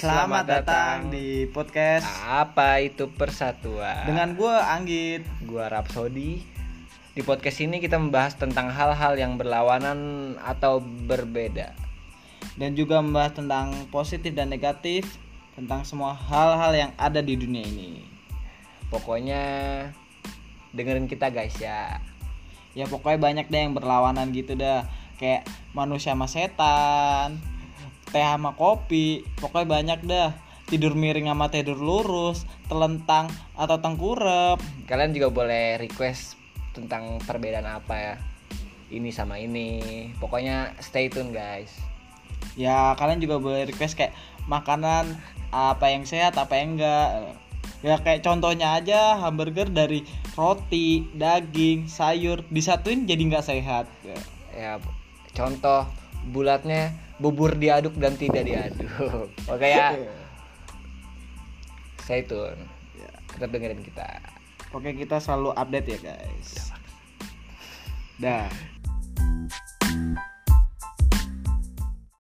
Selamat datang di podcast Apa itu persatuan? dengan gue Anggit. gua Rapsodi. Di podcast ini kita membahas tentang hal-hal yang berlawanan atau berbeda. dan juga membahas tentang positif dan negatif tentang semua hal-hal yang ada di dunia ini. Pokoknya dengerin kita guys ya. Ya pokoknya banyak deh yang berlawanan gitu dah. Kayak manusia sama setan, teh sama kopi, pokoknya banyak dah. Tidur miring sama tidur lurus, telentang atau tengkurap. Kalian juga boleh request tentang perbedaan apa ya. Ini sama ini. Pokoknya stay tune guys. Ya kalian juga boleh request kayak makanan apa yang sehat, apa yang enggak. Ya kayak contohnya aja hamburger dari roti, daging, sayur disatuin jadi nggak sehat. Ya. Ya contoh bulatnya bubur diaduk dan tidak diaduk. Oke ya. Stay tune. Ya. Tetap dengerin kita. Oke kita selalu update ya guys. Dah.